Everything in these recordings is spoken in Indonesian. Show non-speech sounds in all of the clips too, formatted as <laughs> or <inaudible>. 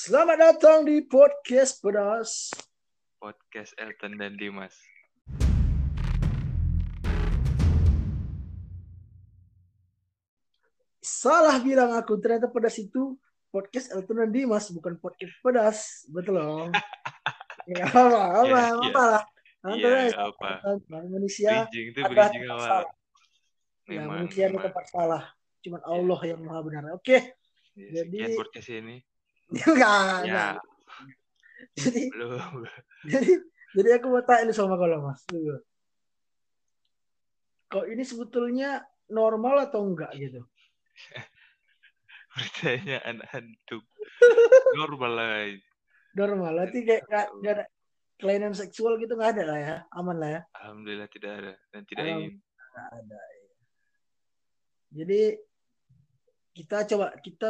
Selamat datang di podcast pedas. Podcast Elton dan Dimas. Salah bilang aku ternyata pedas itu podcast Elton dan Dimas bukan podcast pedas. Betul loh. <laughs> ya apa apa Iya, apa lah. Iya, Antara apa? manusia Bridging itu ada bridging awal. salah. Ya, Memang, manusia memang. tempat salah. Cuman Allah yang maha benar. Oke. Ya, Jadi- podcast ini. Enggak, Ya, enggak. Jadi belum. jadi jadi aku mau tanya sama kalau mas kok ini sebetulnya normal atau enggak gitu <laughs> Pertanyaan hantu. Normal lah. normal berarti kayak nggak nggak ada kelainan seksual gitu nggak ada lah ya aman lah ya Alhamdulillah tidak ada dan tidak Alham- ingin. nggak ada ya. jadi kita coba kita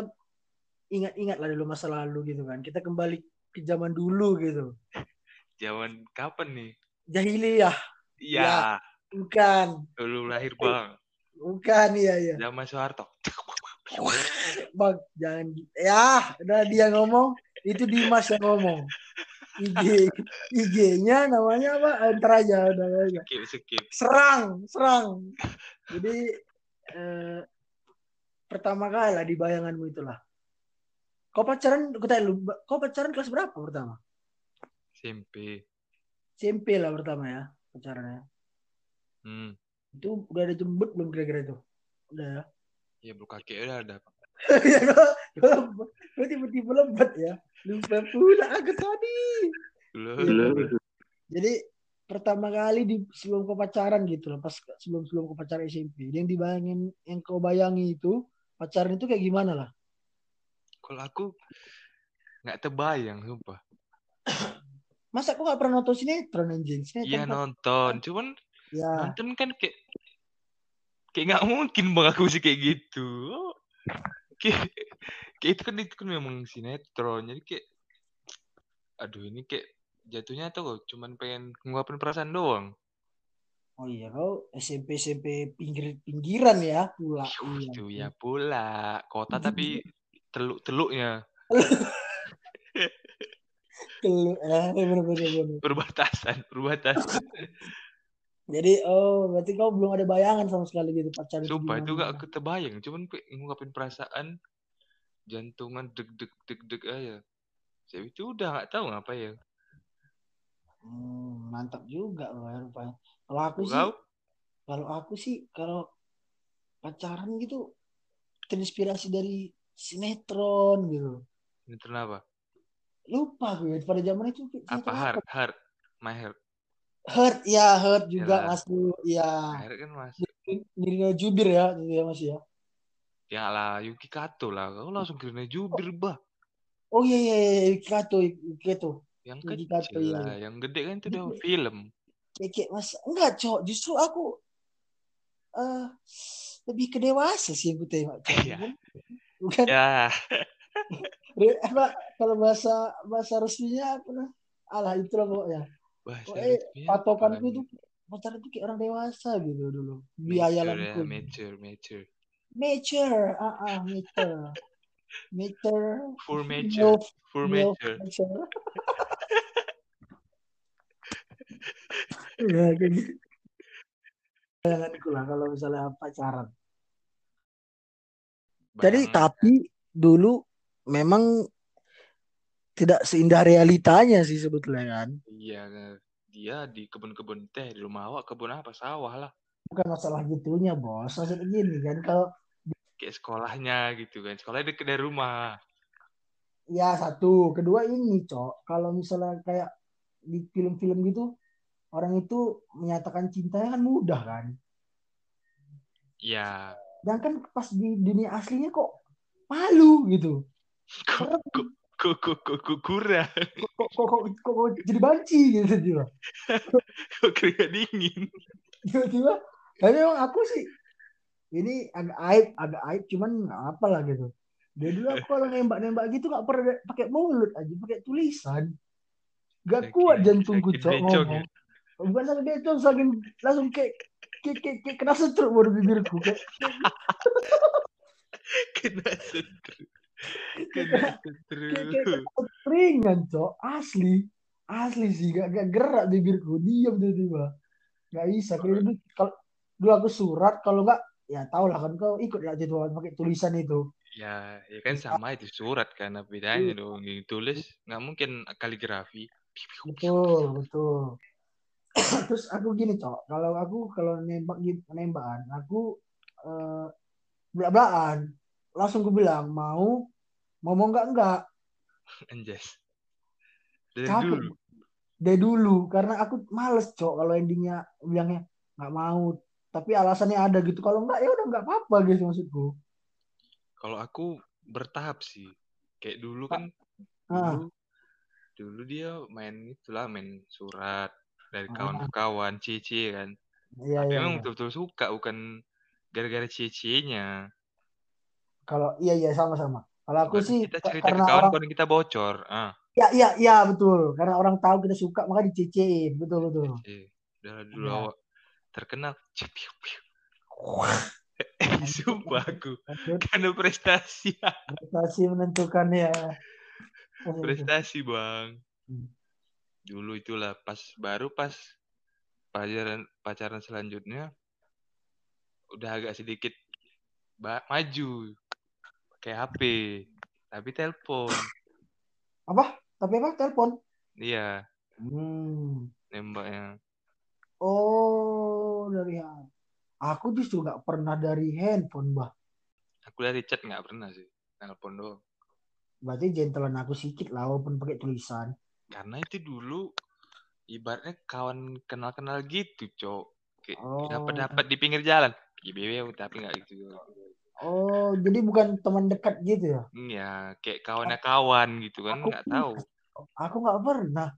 ingat-ingat lah dulu masa lalu gitu kan kita kembali ke zaman dulu gitu Zaman kapan nih? jahiliyah Iya, bukan dulu lahir bang. bukan iya iya Zaman Soeharto. Bang, jangan ya, udah dia ngomong, itu Dimas yang ngomong. IG IG-nya namanya apa? Entar aja udah aja. Skip, skip. Serang, serang. Jadi eh, pertama kali lah di bayanganmu itulah. Kau pacaran, aku tanya lu, kau pacaran kelas berapa pertama? SMP. SMP lah pertama ya pacarannya. Hmm. Itu udah ada jembut belum kira-kira itu? Udah ya. Ya bulu kaki udah ada. <laughs> ya kau, kau, kau tiba-tiba lembat ya. Lupa pula aku tadi. Belum. Jadi pertama kali di sebelum kau pacaran gitu loh, pas sebelum sebelum kau pacaran SMP, yang dibayangin yang kau bayangi itu pacaran itu kayak gimana lah? Kalau aku nggak terbayang, sumpah. <coughs> Masa kau gak pernah nonton sinetron anjing? Sinetron Iya nonton, cuman Ya, nonton kan kayak kayak nggak mungkin bang aku sih kayak gitu kayak, kayak itu kan itu kan memang sinetron jadi kayak aduh ini kayak jatuhnya tuh cuman pengen ngungkapin perasaan doang oh iya kau SMP SMP pinggir pinggiran ya pula. Iya. itu ya pula kota tapi <laughs> teluk teluknya Kelu- eh, bener, bener, bener. perbatasan perbatasan. <laughs> Jadi oh berarti kau belum ada bayangan sama sekali gitu pacaran sumpah itu gak keterbayang cuman ngungkapin perasaan jantungan deg deg deg deg aja. Jadi itu udah nggak tahu ngapa ya. Hmm, mantap juga loh ya rupanya. Kalau aku sih Kalau aku sih kalau pacaran gitu terinspirasi dari sinetron gitu. sinetron apa Lupa gue pada zaman itu apa heart heart my heart Hurt ya, Hurt juga Yalah. masuk. Ya. heart kan masuk Nirina Jubir ya, ya Mas ya. Ya lah, Yuki Kato lah. Kau langsung kena jubir, bah. Oh iya iya iya Yuki Kato, Yuki Kato. Yang Yuki kecil Kato, iya. lah. Yang gede kan itu udah film. Kayak kayak Mas enggak, Cok. Justru aku eh lebih ke dewasa sih yang ku tengok. Iya. Bukan. Ya, apa kalau bahasa bahasa resminya apa nah? Alah itu lah pokoknya. bahasa Oh, eh, apa itu pacaran itu kayak orang dewasa gitu dulu. Biaya ya, langsung mature, mature. mature ah ah mature. Mature. Full mature, milf full milf mature. mature. <laughs> Ya kayak gitu. Bayanganku lah kalau misalnya pacaran jadi tapi dulu memang tidak seindah realitanya sih sebetulnya kan Iya, dia di kebun-kebun teh di rumah awak kebun apa sawah lah. bukan masalah gitunya bos maksudnya gini kan kalau Kayak sekolahnya gitu kan. Sekolahnya deket dari rumah. Ya satu, kedua ini cok. Kalau misalnya kayak di film-film gitu, orang itu menyatakan cintanya kan mudah kan. Iya. Sedangkan pas di dunia aslinya kok malu gitu. Kok kok kok kok kok kok kurang. Kok kok kok, kok, kok jadi banci gitu tiba. <laughs> Kok keringat dingin. Tiba-tiba. Tapi memang aku sih ini agak aib, agak aib cuman nggak apa lah gitu. Dari dulu aku kalau nembak-nembak gitu nggak pernah pakai mulut aja, pakai tulisan. Gak kuat jantungku cok ngomong. Bukan sampai becong, saking langsung kayak, kayak, kayak kena setruk baru bibirku kayak. <laughs> Kena sendiri. Kena terus. keringan cok. Asli. Asli sih gak, gak gerak bibirku. Diam tiba-tiba. Nggak bisa. Kalau kalau dulu aku surat kalau nggak ya tau lah kan kau ikut lah jadwal pakai tulisan itu? Ya, ya kan sama itu surat kan bedanya dong? Yang tulis nggak mungkin kaligrafi. betul betul <coughs> terus aku gini cok. Kalau aku kalau nembak gitu penembakan aku eh, belak-belakan. Langsung aku bilang mau? Mau mau nggak? Nggak. <laughs> Anjas. Dari capek. dulu. dari dulu. Karena aku males cok kalau endingnya bilangnya nggak mau. Tapi alasannya ada gitu. Kalau nggak ya udah nggak apa-apa gitu maksudku. Kalau aku bertahap sih. Kayak dulu kan Ah. dulu dulu dia main itulah main surat dari Ah. kawan ke kawan cici kan. iya Tapi iya memang iya. betul-betul suka bukan gara-gara cici-nya. kalau iya iya sama-sama kalau aku sih kita cerita ke karena kawan orang kawan kita bocor. Ah, ya iya iya betul karena orang tahu kita suka maka dicecein betul betul. Udah dulu Iya. awak terkenal. Cipiu, piu. <laughs> <laughs> Sumpah aku. Karena prestasi. prestasi menentukan ya prestasi bang. Dulu itulah pas baru pas pacaran pacaran selanjutnya udah agak sedikit maju pakai HP tapi telepon. Apa? Tapi apa? Telepon? Iya. Hmm. nembaknya. Oh dari aku justru nggak pernah dari handphone bah aku dari chat nggak pernah sih telepon doang. Berarti gentleman aku sedikit lah walaupun pakai tulisan karena itu dulu ibaratnya kawan kenal-kenal gitu cok. Kayak Oh. dapat dapat di pinggir jalan. GBW tapi nggak gitu. Oh jadi bukan teman dekat gitu ya? Iya, kayak kawannya kawan gitu kan nggak tahu. aku nggak pernah.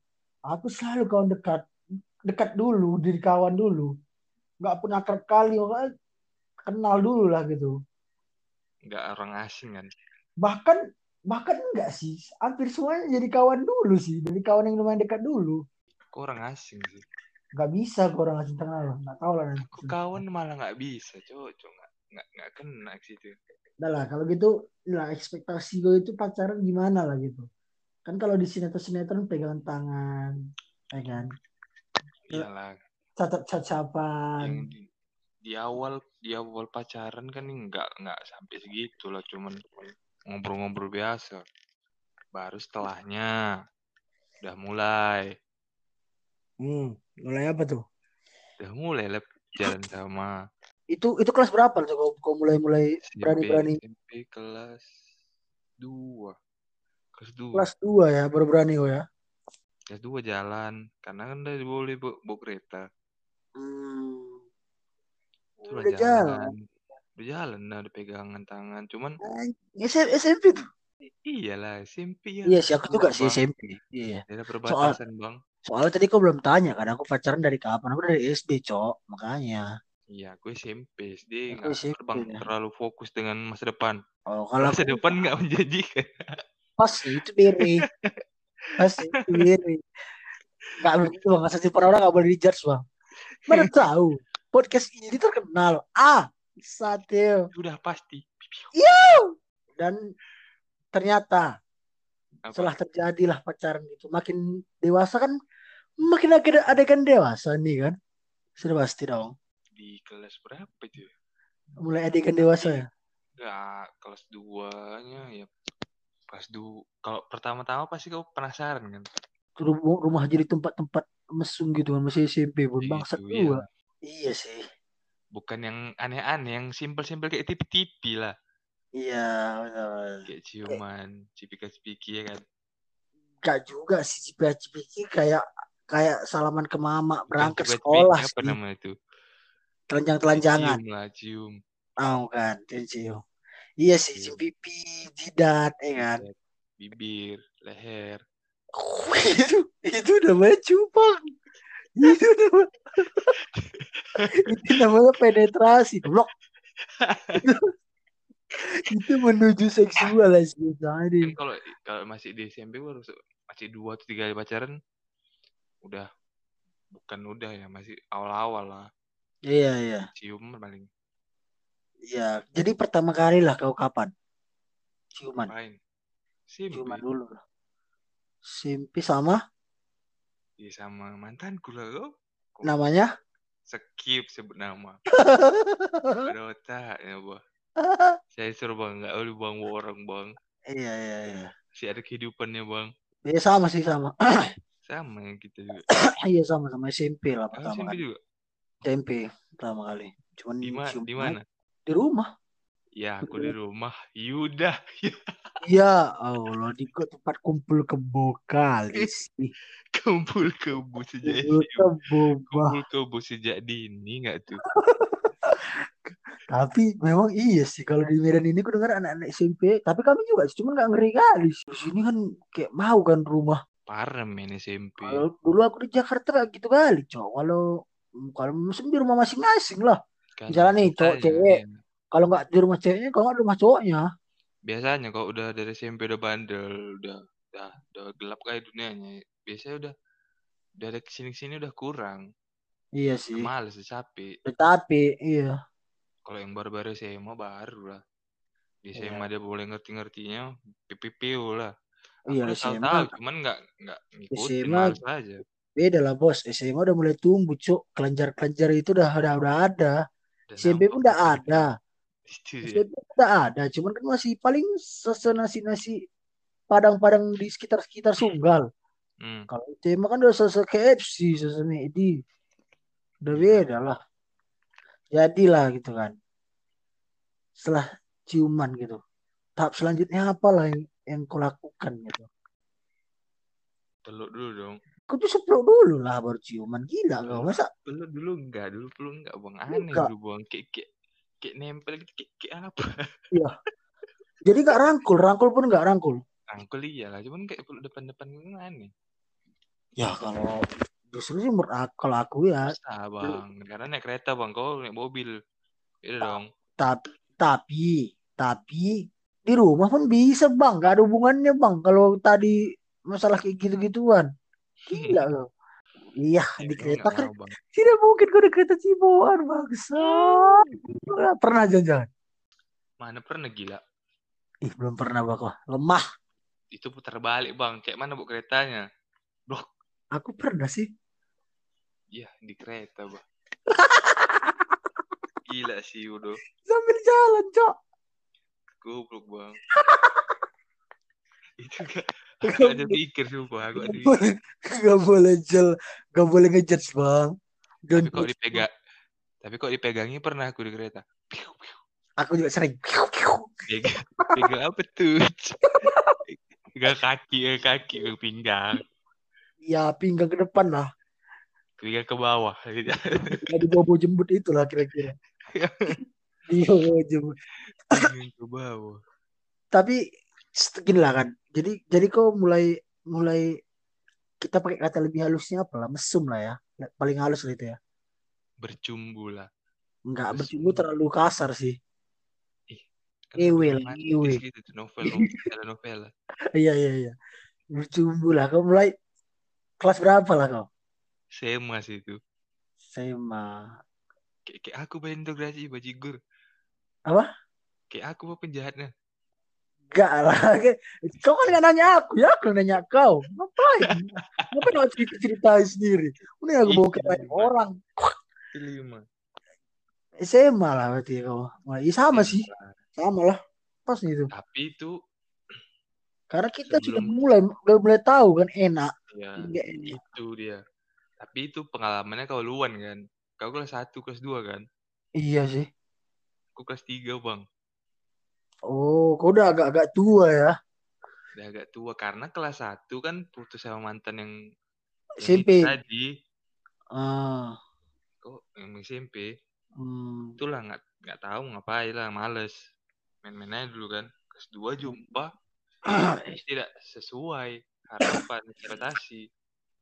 Aku selalu kawan dekat dekat dulu diri kawan dulu. Nggak pun akrab kali kenal dulu lah gitu. Nggak orang asing kan. bahkan bahkan enggak sih? Hampir semuanya jadi kawan dulu sih dari kawan yang lumayan dekat dulu. Kok orang asing sih? nggak bisa ke orang asing kenal nggak tahu lah nanti. Kok kawan malah nggak bisa, cowok cowok nggak nggak nggak kena ke situ. Udah lah kalau gitu lah ekspektasi gue itu pacaran gimana lah gitu. Kan kalau di sinetron sinetron pegangan tangan ya kan? Iyalah, catat cacapan. Di, di awal di awal pacaran kan nggak nggak sampai segitu lah, cuman ngobrol-ngobrol biasa. Baru setelahnya. Udah mulai, hmm, mulai apa tuh? Udah mulai lah jalan sama. Itu itu kelas berapa tuh kau, kau mulai mulai SMP, kelas dua. Kelas dua. Kelas dua ya baru berani kau ya? Kelas dua jalan. Karena kan udah boleh bawa, bawa kereta. Hmm. Udah jalan udah jalan nah udah pegangan tangan cuman SM, SMP tuh. Iyalah SMP ya iya sih aku juga sih. SMP iya. Daerah perbatasan bang. soalnya tadi kau belum tanya kan aku pacaran dari kapan? Aku dari SD cok makanya. Iya aku SMP SD Aku nggak SMP, bang ya. terlalu fokus dengan masa depan. Oh kalau masa aku depan nggak menjanjikan. Pas itu diri pas itu diri nggak begitu bang. Asasi para orang nggak boleh dijudge bang. Mana tahu podcast ini terkenal. Ah satu udah pasti. Dan ternyata Apa? setelah terjadilah pacaran itu makin dewasa kan makin ada adegan dewasa nih kan? Sudah pasti dong. Di kelas berapa itu ya? mulai adegan dewasa ya? Nggak, kelas duanya ya. Kelas dua kalau pertama-tama pasti kau penasaran kan? Rumah, rumah jadi tempat-tempat mesum gitu kan masih SMP pun bangsat iya. iya sih bukan yang aneh-aneh yang simpel-simpel kayak tipi-tipi lah. Iya benar kayak ciuman cipika-cipiki ya kan? Gak juga sih cipika-cipiki kayak kayak salaman ke mama berangkat Bukan sekolah apa sih. namanya itu? Telanjang-telanjangan. Cium lah cium. Oh kan cium iya sih Cium. cium pipi jidat ya kan? Bibir leher. <laughs> Itu itu namanya cupang itu namanya penetrasi blok. Itu, itu menuju seksual lah tadi kalau kalau masih di SMP masih dua atau tiga kali pacaran udah. Bukan udah ya masih awal-awal lah. Iya iya. Cium paling. Iya jadi pertama kali lah kau kapan? Ciuman. Main. ciuman dulu lah. Simpi sama Iya sama mantanku lah lo. Namanya skip sebut nama. <laughs> Ada otaknya bang. Saya suruh bang nggak boleh bang orang bang. iya iya iya Masih ada kehidupannya bang. Iya sama sih sama <coughs> Sama yang kita juga. <coughs> iya sama sama SMP lah pertama Simpi kali juga. SMP pertama kali cuman Di cium Di mana? di rumah Ya aku di rumah. Yudah. ya Allah di tempat kumpul kebo kali <laughs> sih Kumpul kebo sejak kumpul kebo. Kumpul kebo sejak dini nggak tuh? <laughs> tapi memang iya sih kalau di Medan ini aku dengar anak-anak SMP tapi kami juga sih cuman nggak ngeri kali di sini kan kayak mau kan rumah Parah main SMP. kalau dulu aku di Jakarta gitu kali cowok kalau kalau musim di rumah masing-masing lah misalnya nih, cowok, cewek. Iya. kalau nggak di rumah ceweknya kalau nggak di rumah cowoknya Biasanya kalau udah dari SMP udah bandel, udah udah, udah gelap kayak dunianya. Biasanya udah dari ke sini ke sini udah kurang. iya sih males, udah capek. tetapi iya Kalau yang baru-baru SMA baru lah. Di Iya. SMA dia boleh ngerti-ngertinya PPPU lah. Aku iya SMA tahu, cuman nggak nggak ngikutin SMA aja. beda lah bos SMA udah mulai tumbuh cuk kelenjar-kelenjar itu udah udah udah ada SMP pun udah ada Pun udah ada cuman kan masih paling sesenasi-nasi padang-padang di sekitar-sekitar Sunggal Hmm. kalau SMA kan udah sese KFC sese McD udah Iya. beda lah jadilah gitu kan setelah ciuman gitu tahap selanjutnya apa lah yang, yang kau lakukan gitu Peluk dulu dong. kau tuh sepeluk dulu lah baru ciuman gila kau masa Peluk dulu enggak, dulu peluk enggak bang. Aneh Enggak. dulu bang. Kayak kayak nempel gitu, kayak, kayak apa? <laughs> jadi gak rangkul rangkul pun gak rangkul. Angkul iya lah, cuman kayak peluk depan-depan kan aneh. ya kalau justru sih menurut aku, kalau aku ya Masa bang, karena naik kereta bang, kau naik mobil. Iya dong. tapi tapi tapi di rumah pun bisa bang. Gak ada hubungannya bang. Kalau tadi masalah kayak gitu-gituan. Gila loh iya Ya, di kereta kan tidak mungkin kau di kereta Ciboan bangsa pernah jangan Mana pernah gila? ih belum pernah Wah, lemah Itu putar balik bang, kayak mana bu keretanya? aku pernah sih Iya di kereta bang. <laughs> Gila sih udah. sambil jalan cok Goblok bang. <laughs> itu gak, aku ada pikir sumpah, aku ada Gak pikir. boleh, gak boleh jel, gak boleh ngejudge bang. Don't Tapi kok dipegang, tapi kok dipegangnya pernah aku di kereta. Aku juga sering. Pegang, pegang apa tuh? Pegang kaki, eh, kaki, pegang pinggang. Ya pinggang ke depan lah. Pinggang ke bawah. Ada bobo jembut itulah kira-kira. <laughs> Iya bobo jembut. Pinggang ke bawah. Tapi gini lah kan. Jadi jadi kau mulai mulai kita pakai kata lebih halusnya apa lah mesum lah ya. Paling halus lah itu ya. Bercumbu lah. Enggak bercumbu terlalu kasar sih. Ewe lah, ewe. gitu novel, novel, <laughs> novel. Iya iya iya. Bercumbu lah. Kau mulai kelas berapa lah kau? Sema sih itu. SMA. Kayak, kayak aku berintegrasi bajigur. Apa? Kayak aku apa penjahatnya. Enggak lah. <laughs> Kau kan nggak nanya aku, ya aku nanya kau. Ngapain? Ngapain kau cerita ceritain sendiri? Ini aku bawa ke Iya, Bang. orang. Lima. SMA lah berarti kau. Iya sama sih, sama lah. Pas nih itu. Tapi itu Karena kita sudah mulai udah mulai tahu kan enak, ya enggak enak. itu dia. Tapi itu pengalamannya kau luan kan. Kau kelas 1, kelas 2 kan. Iya sih. Aku kelas 3 bang. Oh, kau udah agak-agak tua ya. Udah agak tua. Karena kelas 1 kan putus sama mantan yang, SMP. tadi. Ah, Kok yang SMP. hmm. Itulah nggak nggak tahu ngapain lah. Males. Main-main aja dulu kan. Kelas 2 jumpa. <coughs> tidak sesuai harapan ekspektasi.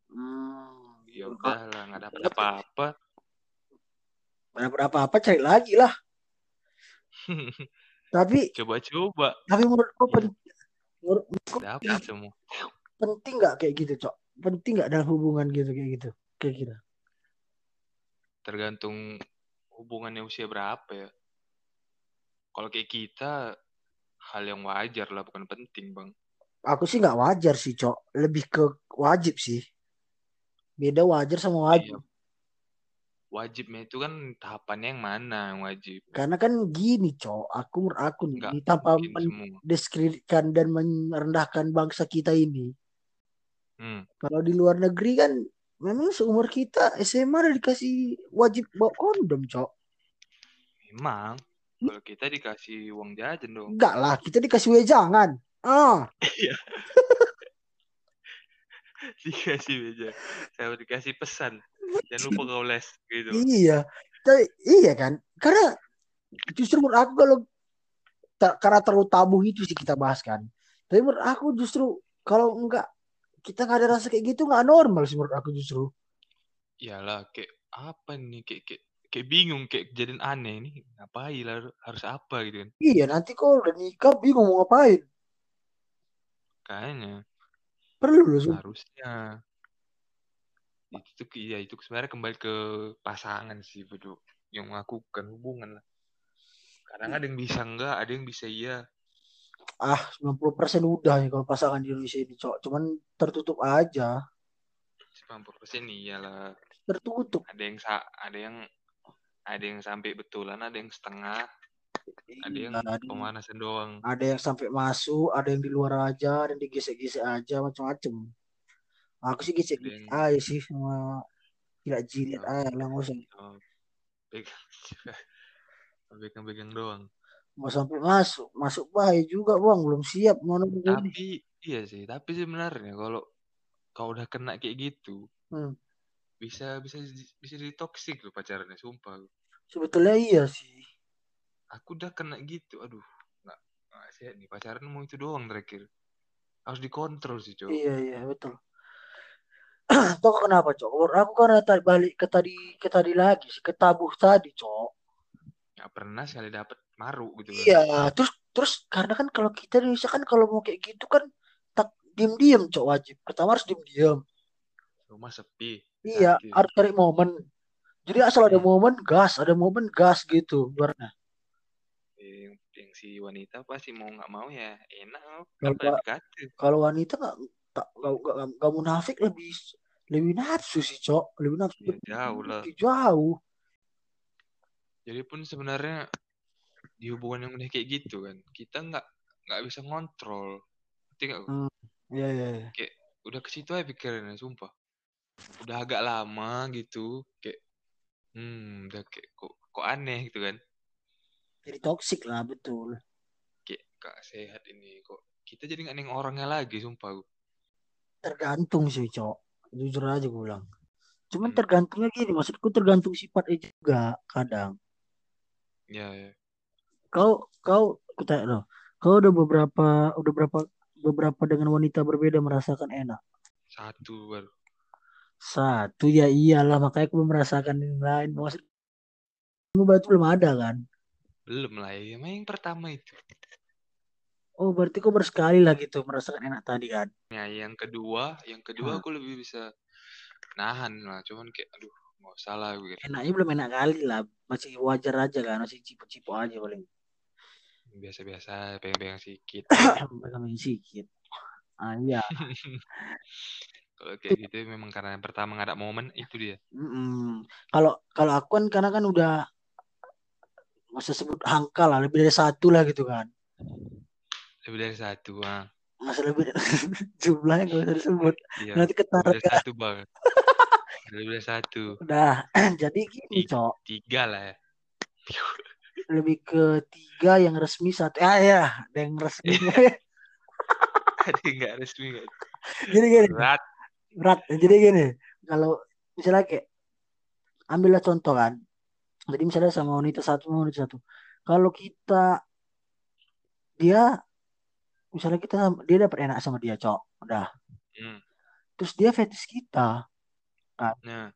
Hmm. Ya udahlah nggak dapat apa-apa. Mana apa-apa cari lagi lah. <laughs> Tapi Coba-coba tapi menurut kau pen- menurut dapat semua. penting nggak kayak gitu, Cok? Penting nggak dalam hubungan gitu kayak gitu? Kayak gitu. Tergantung hubungannya usia berapa ya. Kalau kayak kita hal yang wajar lah bukan penting bang Aku sih nggak wajar sih, Cok. Lebih ke wajib sih. Beda wajar sama wajib. Iya. Wajibnya itu kan tahapannya yang mana yang wajib Karena kan gini, Cok. Aku aku nih, nggak tanpa mendiskreditkan dan merendahkan bangsa kita ini. hmm. Kalau di luar negeri kan memang seumur kita SMA udah dikasih wajib bawa kondom, Cok. memang kalau kita dikasih uang jajan dong Enggak lah, kita dikasih wejangan. Ah, <laughs> dikasih aja saya dikasih pesan jangan lupa kau les gitu iya. Tapi, iya kan? Karena justru menurut aku kalau ta- karena terlalu tabu itu sih kita bahas kan. Tapi menurut aku justru kalau enggak kita nggak ada rasa kayak gitu nggak normal sih menurut aku justru. iyalah kayak apa nih kayak kayak, kayak bingung kayak kejadian aneh ini ngapain lah harus apa gitu kan Iya, nanti kalau udah nikah bingung mau ngapain. kayaknya Perlu loh. harusnya itu tuh iya itu sebenarnya kembali ke pasangan sih betul yang melakukan hubungan lah kadang ada yang bisa enggak ada yang bisa iya Ah, 90% udah nih kalau pasangan di Indonesia ini, Cok. Cuman tertutup aja. 90% iyalah Tertutup. ada yang sa ada yang ada yang sampai betulan ada yang setengah ada yang Iya, ada, pemanasan doang ada yang sampai masuk, ada yang di luar aja, ada yang digesek-gesek aja, macam-macam. Aku sih gesek-gesek Ada aja sih sama tidak jilat Oh. aja lah nggak usah. Oh, pegang <laughs> pegang-pegang doang Mau sampai masuk, masuk bahaya juga bang, belum siap mana begini. tapi iya sih tapi sebenarnya kalau kau udah kena kayak gitu Hmm. bisa bisa bisa jadi toksik loh pacarannya sumpah Sebetulnya iya sih. aku udah kena gitu aduh nggak nggak sehat nih pacaran mau itu doang terakhir harus dikontrol sih cowok Iya iya betul. <clears throat> Tahu kenapa cok? Aku karena tadi balik ke tadi ke tadi lagi sih, ke tabuh tadi cok. nggak pernah sekali dapet maru gitu Iya, terus terus karena kan kalau kita di Indonesia kan kalau mau kayak gitu kan tak diem-diem cok wajib. Pertama harus diem-diem. rumah sepi Iya, sakit. harus cari momen. Jadi asal ada Hmm. momen gas, ada momen gas gitu. Ibaratnya. yang, yang si wanita pasti mau nggak mau ya enak Kalau wanita nggak tak nggak nggak nggak munafik lebih lebih nafsu sih cok, lebih nafsu. Ya, jauh lah. Jauh. jadi pun sebenarnya di hubungan yang udah kayak gitu kan kita nggak nggak bisa ngontrol Ngerti nggak? Iya iya. iya. udah ke situ aja pikirannya sumpah udah agak lama gitu kayak hmm udah kayak kok kok aneh gitu kan Jadi toksik lah betul. kayak gak sehat ini kok kita jadi nggak neng orangnya lagi sumpah Tergantung sih cok. Jujur aja gue bilang. Cuman Hmm. tergantungnya gini, maksudku tergantung sifatnya juga kadang. ya, ya. Kau kau tanya loh. Kau udah beberapa udah berapa beberapa dengan wanita berbeda merasakan enak. satu baru Satu ya iyalah makanya aku merasakan yang lain. Maksud kamu berarti belum ada kan? belum lah ya yang pertama itu Oh berarti kau bersekali lah gitu merasakan enak tadi kan? ya yang kedua yang kedua aku lebih bisa nahan lah cuman kayak aduh nggak usah lah gue Enaknya belum enak kali lah. Masih wajar aja kan? Masih cipu-cipu aja paling. biasa-biasa pegang-pegang sedikit <coughs> Pegang sedikit. Ah iya. <laughs> kalau kayak gitu memang karena yang pertama nggak ada momen itu dia. Kalau kalau aku kan karena kan udah masa sebut angka lah lebih dari satu lah gitu kan. Lebih dari satu ah Masa lebih <laughs> jumlahnya gak usah disebut. iya Nanti lebih ketarik dari satu bang <laughs> lebih dari satu Udah, <clears throat> jadi gini cok, tiga lah ya lebih ke tiga yang resmi satu. Ah ya, ada yang resmi. <laughs> ada yang nggak resmi jadi gini, berat berat. Jadi gini, kalau misalnya kayak ambillah contoh kan. Jadi misalnya sama wanita satu sama wanita satu. Kalau kita dia misalnya kita dia dapat enak sama dia cok, udah. hmm. Terus dia fetish kita, nah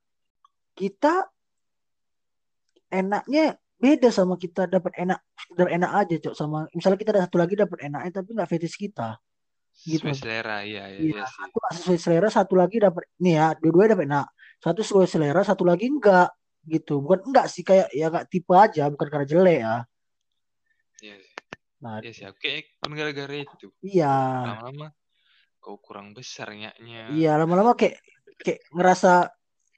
kita enaknya beda sama kita dapat enak sekedar enak aja cok sama misalnya kita ada satu lagi dapat enaknya tapi nggak fetish kita Gitu. sesuai selera iya iya, Iya, iya sih satu sesuai selera, satu lagi dapat nih ya, dua-duanya dapat enak. Satu sesuai selera, satu lagi enggak gitu. Bukan enggak sih kayak ya enggak tipe aja, bukan karena jelek ya. Iya sih Nah, Ya sih, kayak pun gara-gara itu. iya. Lama-lama kau kurang besar nyaknya. Iya, lama-lama kayak kayak ngerasa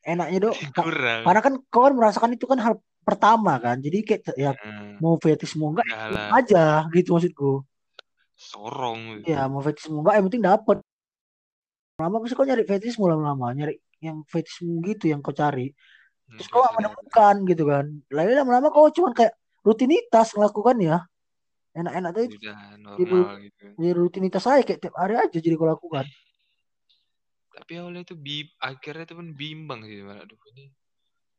enaknya dong. <laughs> Kurang. Karena kan kau kan merasakan itu kan hal pertama kan. Jadi kayak ya Hmm, mau fetis mau enggak aja gitu maksudku. Sorong. gitu. Ya mau fetis mau enggak yang penting dapat. Lama aku sih kau nyari fetis lama-lama nyari yang fetismu gitu yang kau cari. Hmm, Terus kau gak biasa dah. menemukan gitu kan. Lalu lama-lama kau cuman kayak rutinitas ngelakukan ya. Enak-enak tuh itu Sudah normal gitu. rutinitas saya kayak tiap hari aja jadi kau lakukan. Tapi awalnya itu bim akhirnya itu pun bimbang sih. Malah, Aduh ini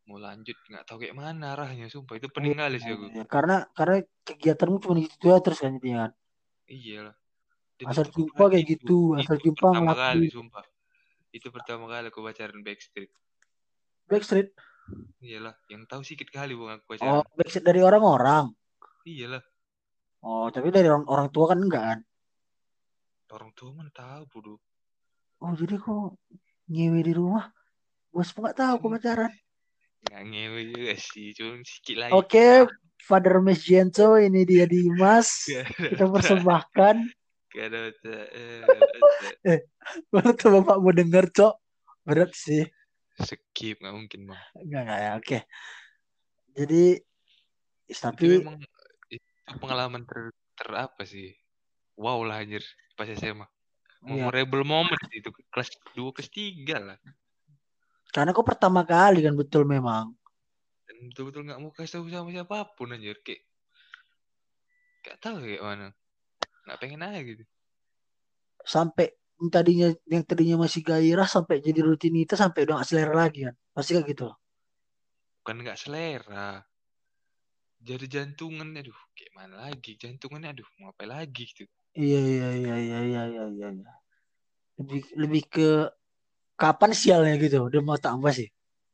mau lanjut nggak tahu kayak mana arahnya sumpah itu pening kali sih aku Ya, karena karena kegiatanmu cuma gitu ya terus kan jadinya kan. iya lah Asal itu jumpa kayak itu, gitu, asal itu jumpa pertama ngelakuin. kali sumpah itu pertama kali aku pacaran backstreet Backstreet. iyalah yang tahu sedikit kali bang aku Oh, pacaran backstreet dari orang-orang. iyalah Oh, tapi dari orang orang tua kan enggak kan? orang tua mana tahu bodoh Oh, jadi kok nyewe di rumah? Bos nggak tahu kok pacaran. nggak ngewe juga sih cuma sedikit lagi Oke, Father Miss Gento ini dia Dimas. <laughs> Kita persembahkan. Gak ada <laughs> eh, tuh bapak mau denger, Cok? Berat sih. skip nggak mungkin bang Enggak, enggak ya. Oke. Jadi itu tapi memang itu pengalaman ter, ter apa sih? Wow lah anjir pas SMA iya, memorable moment itu kelas 2 kelas 3 lah. Karena kok pertama kali kan betul memang. dan betul-betul nggak mau kasih tahu sama siapa pun anjir. Kayak nggak tahu kayak mana. Nggak pengen aja gitu. Sampai yang tadinya yang tadinya masih gairah sampai jadi rutinitas sampai udah gak selera lagi kan. Pasti kayak gitu. bukan nggak selera jadi jantungan aduh kayak mana lagi jantungannya aduh mau apa lagi gitu Iya iya iya iya iya iya iya. iya. Lebih lebih ke kapan sialnya gitu. Udah mau tambah sih.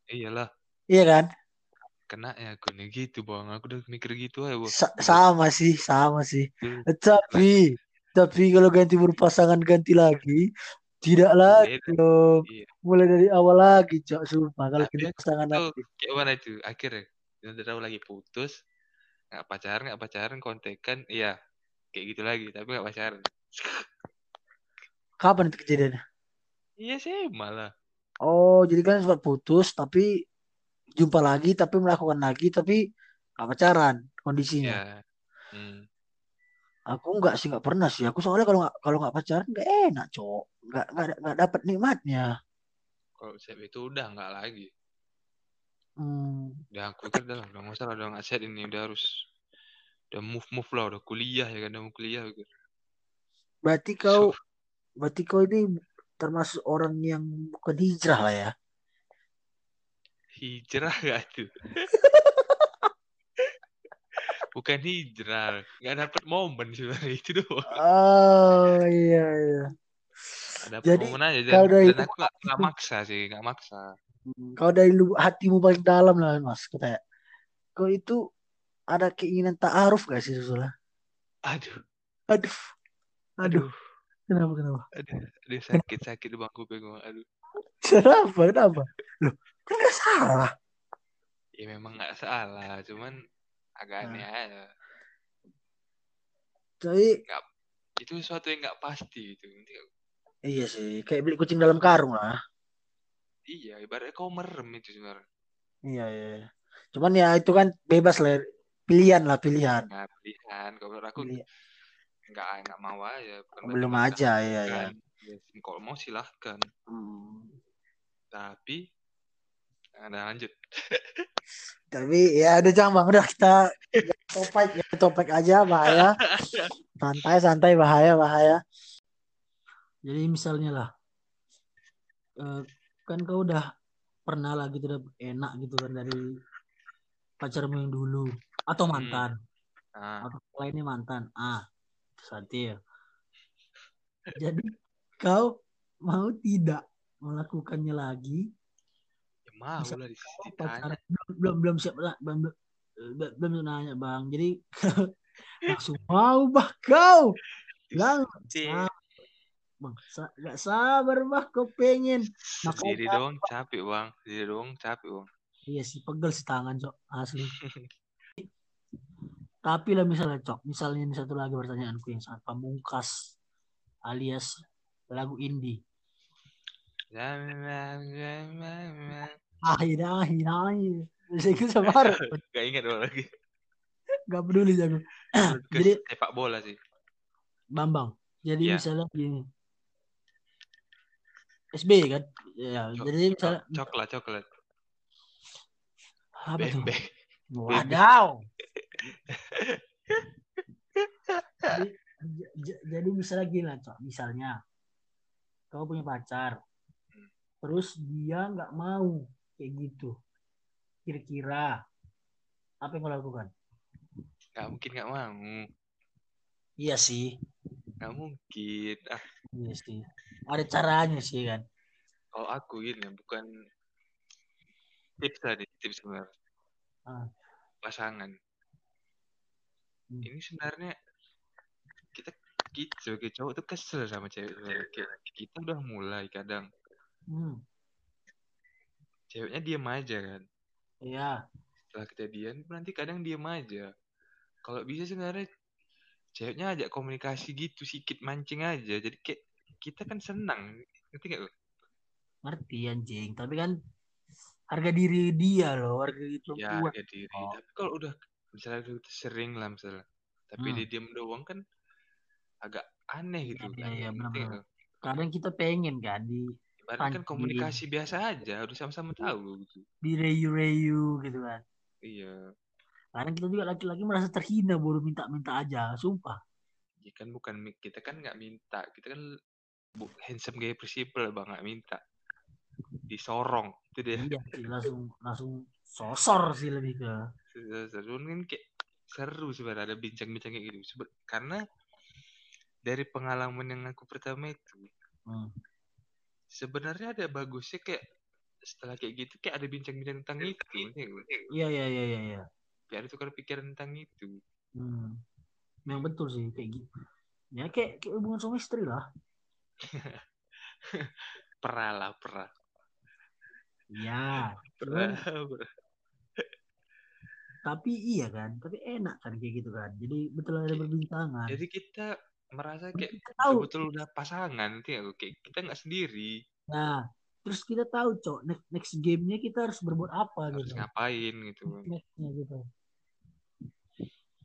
iyalah Iya kan? kena ya aku nih gitu bang aku udah mikir gitu bang Sa- sama sih, sama sih. Tuh, Tapi tapi kalau ganti berpasangan ganti lagi tidak lagi dong. Iya. Mulai dari awal lagi, Cok. Sumpah kalau ganti pasangan lagi. kayak mana itu akhirnya udah tahu lagi putus nggak pacaran nggak pacaran kontekan iya kayak gitu lagi tapi nggak pacaran Kapan itu kejadiannya? iya sih malah Oh, jadi kan sempat putus tapi jumpa lagi tapi melakukan lagi tapi gak pacaran kondisinya. ya hmm. Aku enggak sih nggak pernah sih. Aku soalnya kalau nggak kalau nggak pacaran nggak enak, Cok. Nggak nggak nggak dapat nikmatnya. kalau set itu udah nggak lagi Hmm. udah aku kan udah lah, udah nggak salah udah nggak set ini udah harus udah move move lah udah kuliah ya kan udah mau kuliah gitu. Berarti kau berarti kau ini termasuk orang yang bukan hijrah lah ya. hijrah gak tuh bukan hijrah nggak dapet momen sebenarnya itu doang Oh iya iya. Dapet Jadi, momen aja dan, dan aku nggak nggak maksa sih nggak maksa Kau dari hatimu paling dalam lah mas katanya. Kau itu ada keinginan ta'aruf gak sih Susula? aduh Aduh, aduh, aduh kenapa kenapa? aduh, aduh sakit sakit bangku pengen aduh Kenapa kenapa? Loh, kan gak salah. ya memang nggak salah cuman agak Nah. aneh aja Tapi itu sesuatu yang nggak pasti gitu Nanti, iya sih, kayak beli kucing dalam karung lah. Iya ibaratnya kau merem itu sebenarnya Iya iya. iya. Cuman ya itu kan bebas lah, pilihan lah pilihan. nggak pilihan kalau menurut aku Pilihan. nggak nggak mau aja bukan Belum aja usah ya ya. kan. Ya, kalau mau silahkan Hmm. tapi nah, lanjut <laughs> Tapi ya udah jangan bang, udah kita topik ya topik aja bahaya. Santai santai bahaya bahaya. Jadi misalnya lah, eh, kan kau udah pernah lah gitu udah enak gitu kan dari pacarmu yang dulu. Atau Hmm. mantan. Nah, atau lainnya mantan. Ah, Satir. Jadi kau mau tidak melakukannya lagi? Ya mau lah ditanya belum belum belum siap lah belum belum belum, belum nanya bang. Jadi <laughs> langsung mau bah kau! Lang Sih, bang sa- gak sabar bah kau pengen Makanya- sendiri doang capek bang sendiri doang capek bang iya sih pegel sih tangan cok asli <laughs> Tapi lah misalnya cok, misalnya ini satu lagi pertanyaanku yang sangat pamungkas alias lagu indie. Ahi ahi ahi. Saya ikut sama <laughs> Gak ingat dulu lagi. Gak peduli. <clears throat> Ke Jadi sepak bola sih. Bambang. Jadi Iya. misalnya gini. SB kan? Ya, Cok- jadi misalnya Cok- coklat, coklat. apa tuh? Wadaw. <laughs> jadi, jadi misalnya gini lah, Cok. Misalnya kau punya pacar, terus dia nggak mau kayak gitu. Kira-kira apa yang kau lakukan? Gak mungkin gak mau. Iya sih, Gak mungkin. Ah, iya sih. Ada caranya sih kan. kalau aku gini, bukan tips tadi, tips sebenarnya. Ah. Pasangan. Hmm. Ini sebenarnya kita kita sebagai cowok tuh kesel sama cewek kita udah mulai kadang Hmm, ceweknya diam aja kan. iya. Setelah kejadian nanti kadang diam aja. Kalau bisa sebenarnya ceweknya ajak komunikasi gitu sedikit mancing aja. Jadi kayak kita kan senang. Ngerti gak? lu? Ngerti anjing, tapi kan harga diri dia loh, harga diri Ya, harga diri. Oh. Tapi kalau udah misalnya udah sering lah misalnya. Tapi Hmm. dia diam doang kan agak aneh gitu. Iya, kan. iya, benar-benar. gak lu? Kadang kita pengen kan di Ibaratnya kan komunikasi biasa aja. Udah sama-sama tahu gitu. dirayu-rayu gitu kan. Iya. Kadang kita juga laki-laki merasa terhina baru minta-minta aja, sumpah. Ya kan bukan kita kan nggak minta. Kita kan bu, handsome gaya prinsipal bang nggak minta. Disorong itu dia. Iya sih, langsung langsung sosor sih lebih ke. Seru kan kayak seru sebenarnya ada bincang-bincang kayak gitu. Sebe- karena dari pengalaman yang aku pertama itu Hmm. sebenarnya ada bagusnya kayak setelah kayak gitu kayak ada bincang-bincang tentang itu. lu? Iya iya iya iya. Iya. Ada tukar pikiran tentang itu. Hmm. Yang betul sih kayak gitu. Ya kayak, kayak hubungan suami istri lah. <laughs> Perah lah, perah. Iya. Perah, Cuman, perah. tapi iya kan, tapi enak kan kayak gitu kan. Jadi betul ada Oke. perbincangan. Jadi kita merasa kayak kita tahu. betul udah pasangan, nggak lu? Kayak kita nggak sendiri. Nah, terus kita tahu cok next, next gamenya kita harus berbuat apa Harus gitu. ngapain gitu. Nextnya gitu.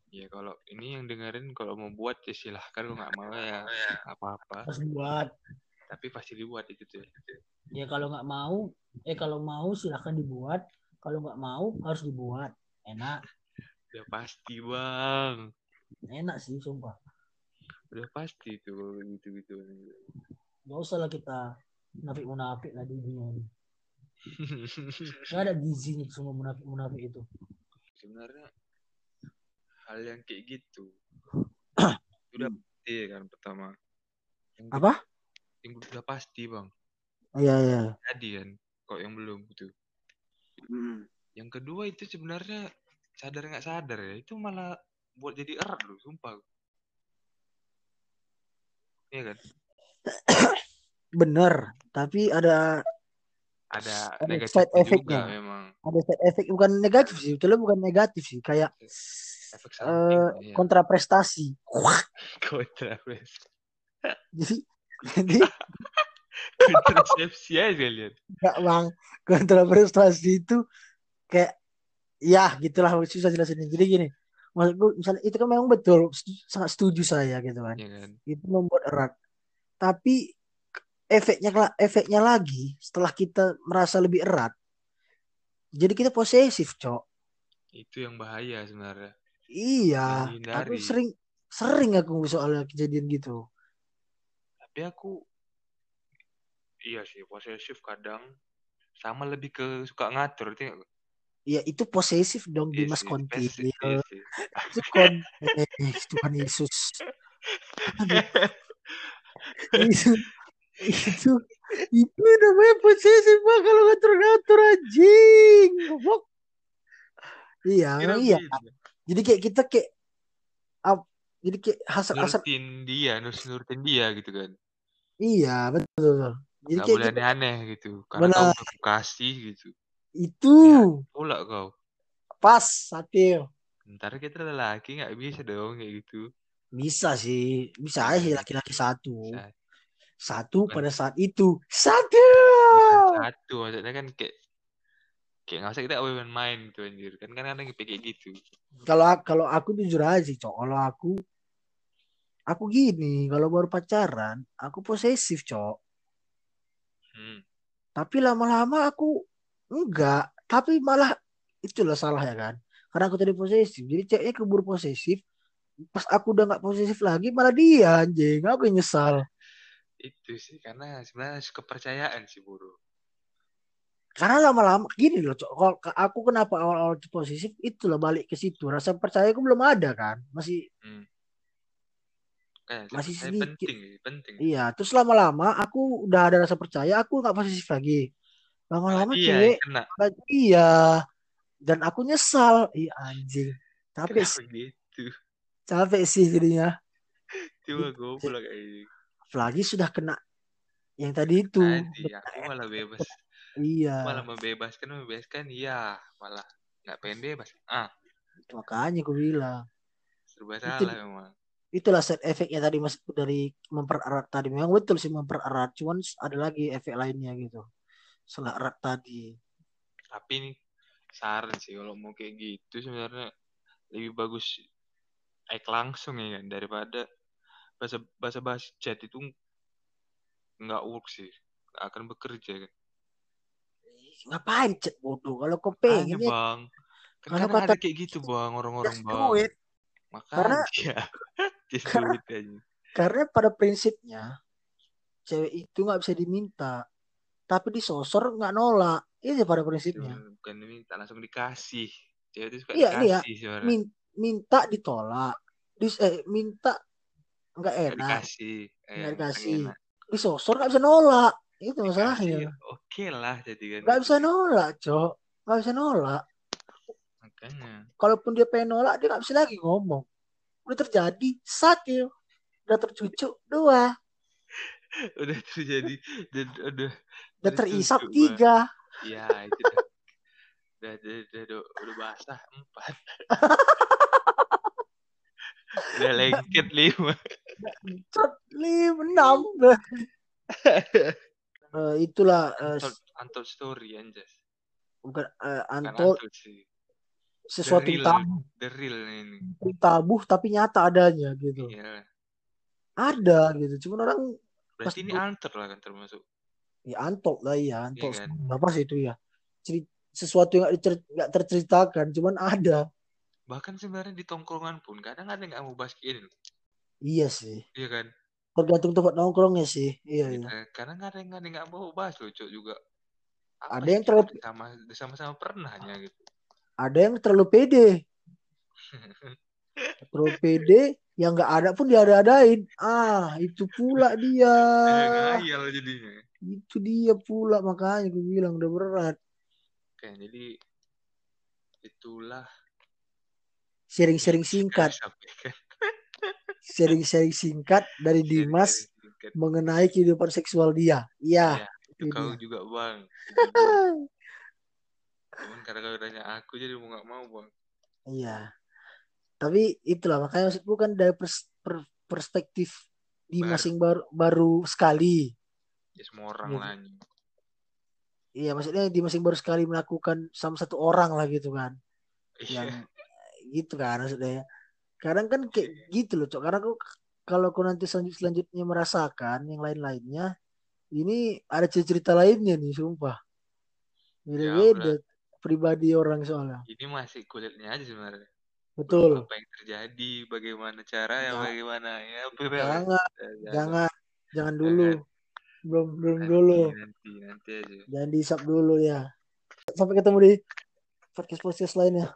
Ya kalau ini yang dengerin kalau mau buat ya silahkan kalau nggak mau ya nggak <laughs> apa-apa. Harus buat. Tapi pasti dibuat itu tuh. Ya kalau nggak mau, eh kalau mau silahkan dibuat. Kalau nggak mau harus dibuat. Enak, Udah pasti bang. enak sih sumpah. Udah pasti tuh kalau gitu-gitu. Gak usah lah kita munafik munafik lah di dunia ini. <laughs> Gak ada gizinya semua munafik munafik itu. Sebenarnya hal yang kayak gitu <clears throat> udah pasti kan pertama. Yang Apa? Yang udah pasti bang. Iya iya. Jadi kan. Kok yang belum gitu. Yang kedua itu sebenarnya sadar nggak sadar ya itu malah buat jadi erat loh, sumpah. Iya kan? <clears throat> Bener. Tapi ada Ada Ada negatif side juga effect-nya. memang. ada side effect bukan negatif sih. Betulnya bukan negatif sih. Kayak Efek eh, samping. ya. kontraprestasi. Kontrapres. Jadi <laughs> jadi Kontrasepsi aja lihat. Enggak bang, kontraprestasi itu kayak ya gitulah susah jelasinnya. Jadi gini, maksudku misalnya itu kan memang betul sangat setuju saya gitu kan. Ya kan? Itu membuat erat. Tapi efeknya efeknya lagi setelah kita merasa lebih erat, jadi kita posesif, cok. Itu yang bahaya sebenarnya. Iya, aku sering sering aku soalnya kejadian gitu. Tapi aku iya sih posesif kadang sama lebih ke suka ngatur itu Iya, itu posesif dong iya Dimas posesif, iya sih. Itu konteks Tuhan Yesus. <laughs> Itu itu itu namanya posesif bang kalau ngatur-ngatur anjing goblok iya Kira iya. Jadi kayak kita kayak ap- jadi kayak hasrat-hasrat nurutin dia, nurus nurutin dia gitu kan. iya betul, betul. jadi Gak kayak boleh aneh-aneh gitu. Karena kau Benar. udah kasih gitu. itu Pula kau. pas Satio Ntar kita laki nggak bisa dong kayak gitu. Bisa sih, bisa aja sih laki-laki satu. Bisa. Satu Bukan. pada saat itu. Satu. Bukan satu maksudnya kan kayak kayak nggak usah kita main-main gitu anjir kan kan kadang kayak gitu Kalau kalau aku jujur aja sih, Cok. Kalau aku aku gini, kalau baru pacaran, aku posesif, Cok. hmm. Tapi lama-lama aku enggak, tapi malah itulah salah ya kan. Karena aku tadi posesif. Jadi ceweknya keburu posesif. Pas aku udah nggak posesif lagi, malah dia anjing. Aku nyesal. itu sih karena sebenarnya kepercayaan sih buru Karena lama-lama gini loh. Kalau aku kenapa awal-awal posesif, itulah balik ke situ. Rasa percaya aku belum ada kan. Masih hmm. eh, Masih sedikit. penting penting Iya, terus lama-lama aku udah ada rasa percaya, aku nggak posesif lagi. Lama-lama Malah dia cewek, iya, dan aku nyesal. Iya anjing, capek sih, gitu capek sih jadinya. goblok kayak gitu Apalagi sudah kena yang tadi itu. tadi aku malah bebas Iya, malah membebaskan membebaskan iya malah nggak pengen bebas ah makanya aku bilang. serba Itu- salah memang Itulah set efeknya tadi mas dari mempererat tadi. Memang betul sih mempererat, cuman ada lagi efek lainnya gitu. Setelah erat tadi. tapi ini saran sih kalau mau kayak gitu sebenarnya lebih bagus ek langsung ya kan daripada bahasa bahasa bahasa chat itu nggak work sih nggak akan bekerja kan Ngapain chat bodoh? Kalau kau pengen ya bang Kalau kata- ada kayak gitu bang orang-orang bang do it. makanya Karena- <laughs> <laughs> it aja Karena pada prinsipnya cewek itu nggak bisa diminta, tapi disosor nggak nolak. Itu pada prinsipnya. bukan minta langsung dikasih cewek itu suka Iya, iya. dikasih sebenarnya Min- minta ditolak, dis eh, minta nggak Nggak enak, dikasih eh, nggak dikasih. enak. disosor nggak bisa nolak. Itu masalahnya. oke lah jadi kan Nggak bisa nolak, cok. Nggak bisa nolak. makanya Kalaupun dia pengen nolak, dia nggak bisa lagi ngomong. Udah terjadi satu, udah tercucuk dua, <laughs> udah terjadi dan udah udah terisap tiga. ya itu dah udah udah udah, udah, udah basah empat <laughs> udah lengket lima Cet, lima, enam. <laughs> Eh, itulah eh, untold, untold story anjas bukan eh, bukan antol untold sih sesuatu The real, tabu, the real ini tabu tapi nyata adanya gitu. iya Ada gitu. Cuman orang berarti ini antar lah kan termasuk ya antol lah ya, antol. Iya kan? Apa sih itu ya? Ceri- sesuatu yang nggak terceritakan, cuman ada. bahkan sebenarnya di tongkrongan pun kadang ada yang nggak mau bahas ini. Iya sih. iya kan Tergantung tempat nongkrongnya sih. Iya, iya. Kadang ada yang ada yang nggak mau bahas cok juga Ada sih yang terlalu- sama sama-sama pernahnya gitu Ada yang terlalu pede. Terlalu pede yang nggak ada pun diada-adain. Ah, itu pula dia. <laughs> Ngayal jadinya Itu dia pula makanya gue bilang udah berat. Oke, jadi itulah Sharing-sharing yang singkat. Sharing-sharing singkat dari Sharing-sharing Dimas singkat. mengenai kehidupan seksual dia. Iya, Itu itu kau dia. juga bang. Cuman karena kau tanya aku jadi mau nggak mau bang. Iya. Tapi itulah makanya maksudku kan dari pers- per- perspektif Dimas Baru. yang baru baru sekali. Ya semua orang lah ini. Iya, maksudnya Dimas yang baru sekali melakukan sama satu orang lah gitu kan. Iya. Yang gitu kan maksudnya. Kadang kan kayak gitu loh, Cok. Karena aku kalau aku nanti selanjut selanjutnya merasakan yang lain-lainnya, ini ada cerita lainnya nih, sumpah. Beda-beda pribadi orang soalnya. Ini masih kulitnya aja sebenarnya. Betul. Apa yang terjadi, bagaimana cara ya, bagaimana ya. <laughs> Jangan, Jangan. jangan, jangan dulu. Jangan. Belum, belum Nanti, dulu. Nanti, nanti aja. Jangan dihisap dulu ya. Sampai ketemu di podcast-podcast lainnya.